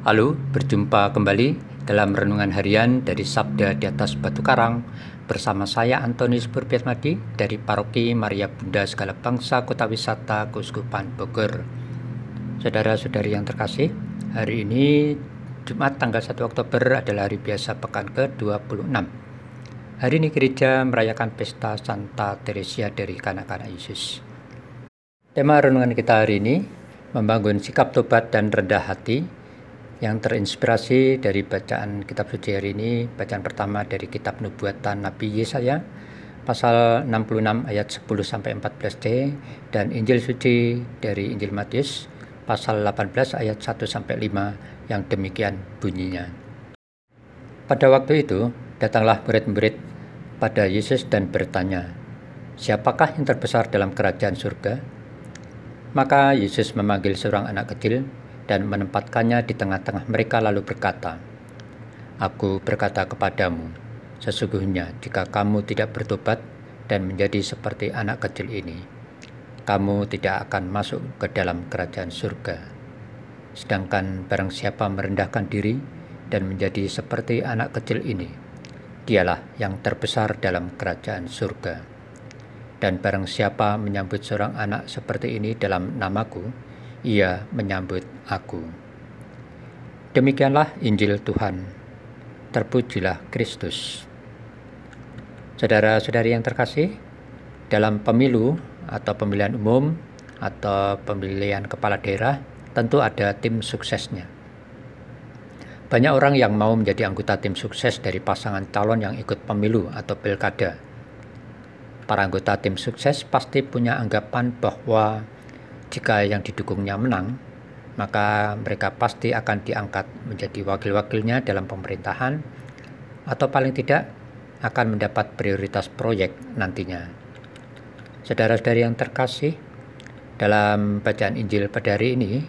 Halo, berjumpa kembali dalam renungan harian dari Sabda di atas Batu Karang bersama saya Antoni Purbiasmadi dari Paroki Maria Bunda Segala Bangsa Kota Wisata Keuskupan Bogor. Saudara-saudari yang terkasih, hari ini Jumat tanggal 1 Oktober adalah hari biasa pekan ke-26. Hari ini gereja merayakan pesta Santa Teresia dari kanak-kanak Yesus. Tema renungan kita hari ini membangun sikap tobat dan rendah hati yang terinspirasi dari bacaan kitab suci hari ini, bacaan pertama dari kitab nubuatan Nabi Yesaya pasal 66 ayat 10 sampai 14c dan Injil suci dari Injil Matius pasal 18 ayat 1 sampai 5 yang demikian bunyinya. Pada waktu itu, datanglah murid-murid pada Yesus dan bertanya, "Siapakah yang terbesar dalam kerajaan surga?" Maka Yesus memanggil seorang anak kecil dan menempatkannya di tengah-tengah mereka lalu berkata, Aku berkata kepadamu, sesungguhnya jika kamu tidak bertobat dan menjadi seperti anak kecil ini, kamu tidak akan masuk ke dalam kerajaan surga. Sedangkan barang siapa merendahkan diri dan menjadi seperti anak kecil ini, dialah yang terbesar dalam kerajaan surga. Dan barang siapa menyambut seorang anak seperti ini dalam namaku, ia menyambut aku. Demikianlah Injil Tuhan. Terpujilah Kristus. Saudara-saudari yang terkasih, dalam pemilu atau pemilihan umum atau pemilihan kepala daerah tentu ada tim suksesnya. Banyak orang yang mau menjadi anggota tim sukses dari pasangan calon yang ikut pemilu atau pilkada. Para anggota tim sukses pasti punya anggapan bahwa jika yang didukungnya menang, maka mereka pasti akan diangkat menjadi wakil-wakilnya dalam pemerintahan atau paling tidak akan mendapat prioritas proyek nantinya. Saudara-saudari yang terkasih, dalam bacaan Injil pada hari ini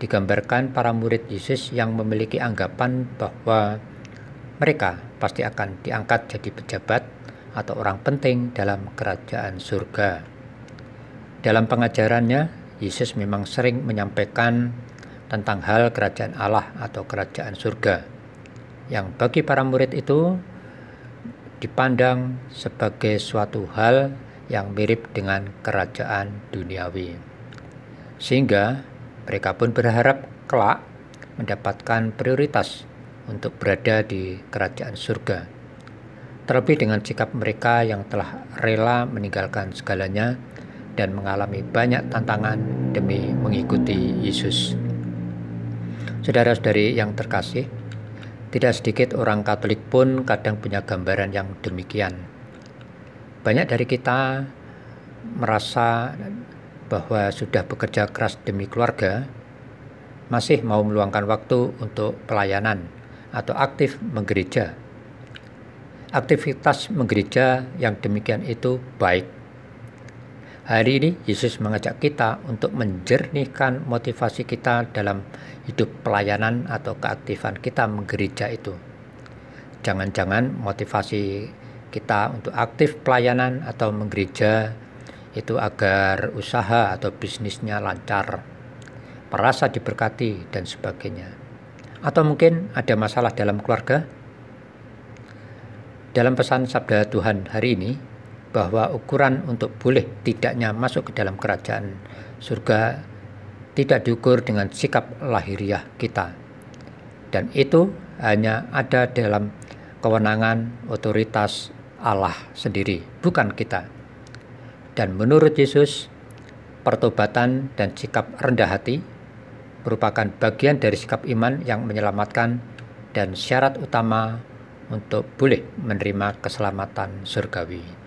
digambarkan para murid Yesus yang memiliki anggapan bahwa mereka pasti akan diangkat jadi pejabat atau orang penting dalam kerajaan surga. Dalam pengajarannya, Yesus memang sering menyampaikan tentang hal kerajaan Allah atau kerajaan surga yang bagi para murid itu dipandang sebagai suatu hal yang mirip dengan kerajaan duniawi. Sehingga mereka pun berharap kelak mendapatkan prioritas untuk berada di kerajaan surga. Terlebih dengan sikap mereka yang telah rela meninggalkan segalanya dan mengalami banyak tantangan demi mengikuti Yesus. Saudara-saudari yang terkasih, tidak sedikit orang Katolik pun kadang punya gambaran yang demikian. Banyak dari kita merasa bahwa sudah bekerja keras demi keluarga, masih mau meluangkan waktu untuk pelayanan atau aktif menggereja. Aktivitas menggereja yang demikian itu baik Hari ini Yesus mengajak kita untuk menjernihkan motivasi kita dalam hidup pelayanan atau keaktifan kita menggereja itu. Jangan-jangan motivasi kita untuk aktif pelayanan atau menggereja itu agar usaha atau bisnisnya lancar, merasa diberkati dan sebagainya. Atau mungkin ada masalah dalam keluarga. Dalam pesan sabda Tuhan hari ini, bahwa ukuran untuk boleh tidaknya masuk ke dalam kerajaan surga tidak diukur dengan sikap lahiriah kita. Dan itu hanya ada dalam kewenangan otoritas Allah sendiri, bukan kita. Dan menurut Yesus, pertobatan dan sikap rendah hati merupakan bagian dari sikap iman yang menyelamatkan dan syarat utama untuk boleh menerima keselamatan surgawi.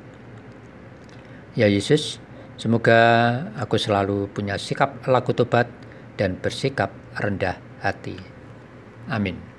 Ya Yesus, semoga aku selalu punya sikap laku tobat dan bersikap rendah hati. Amin.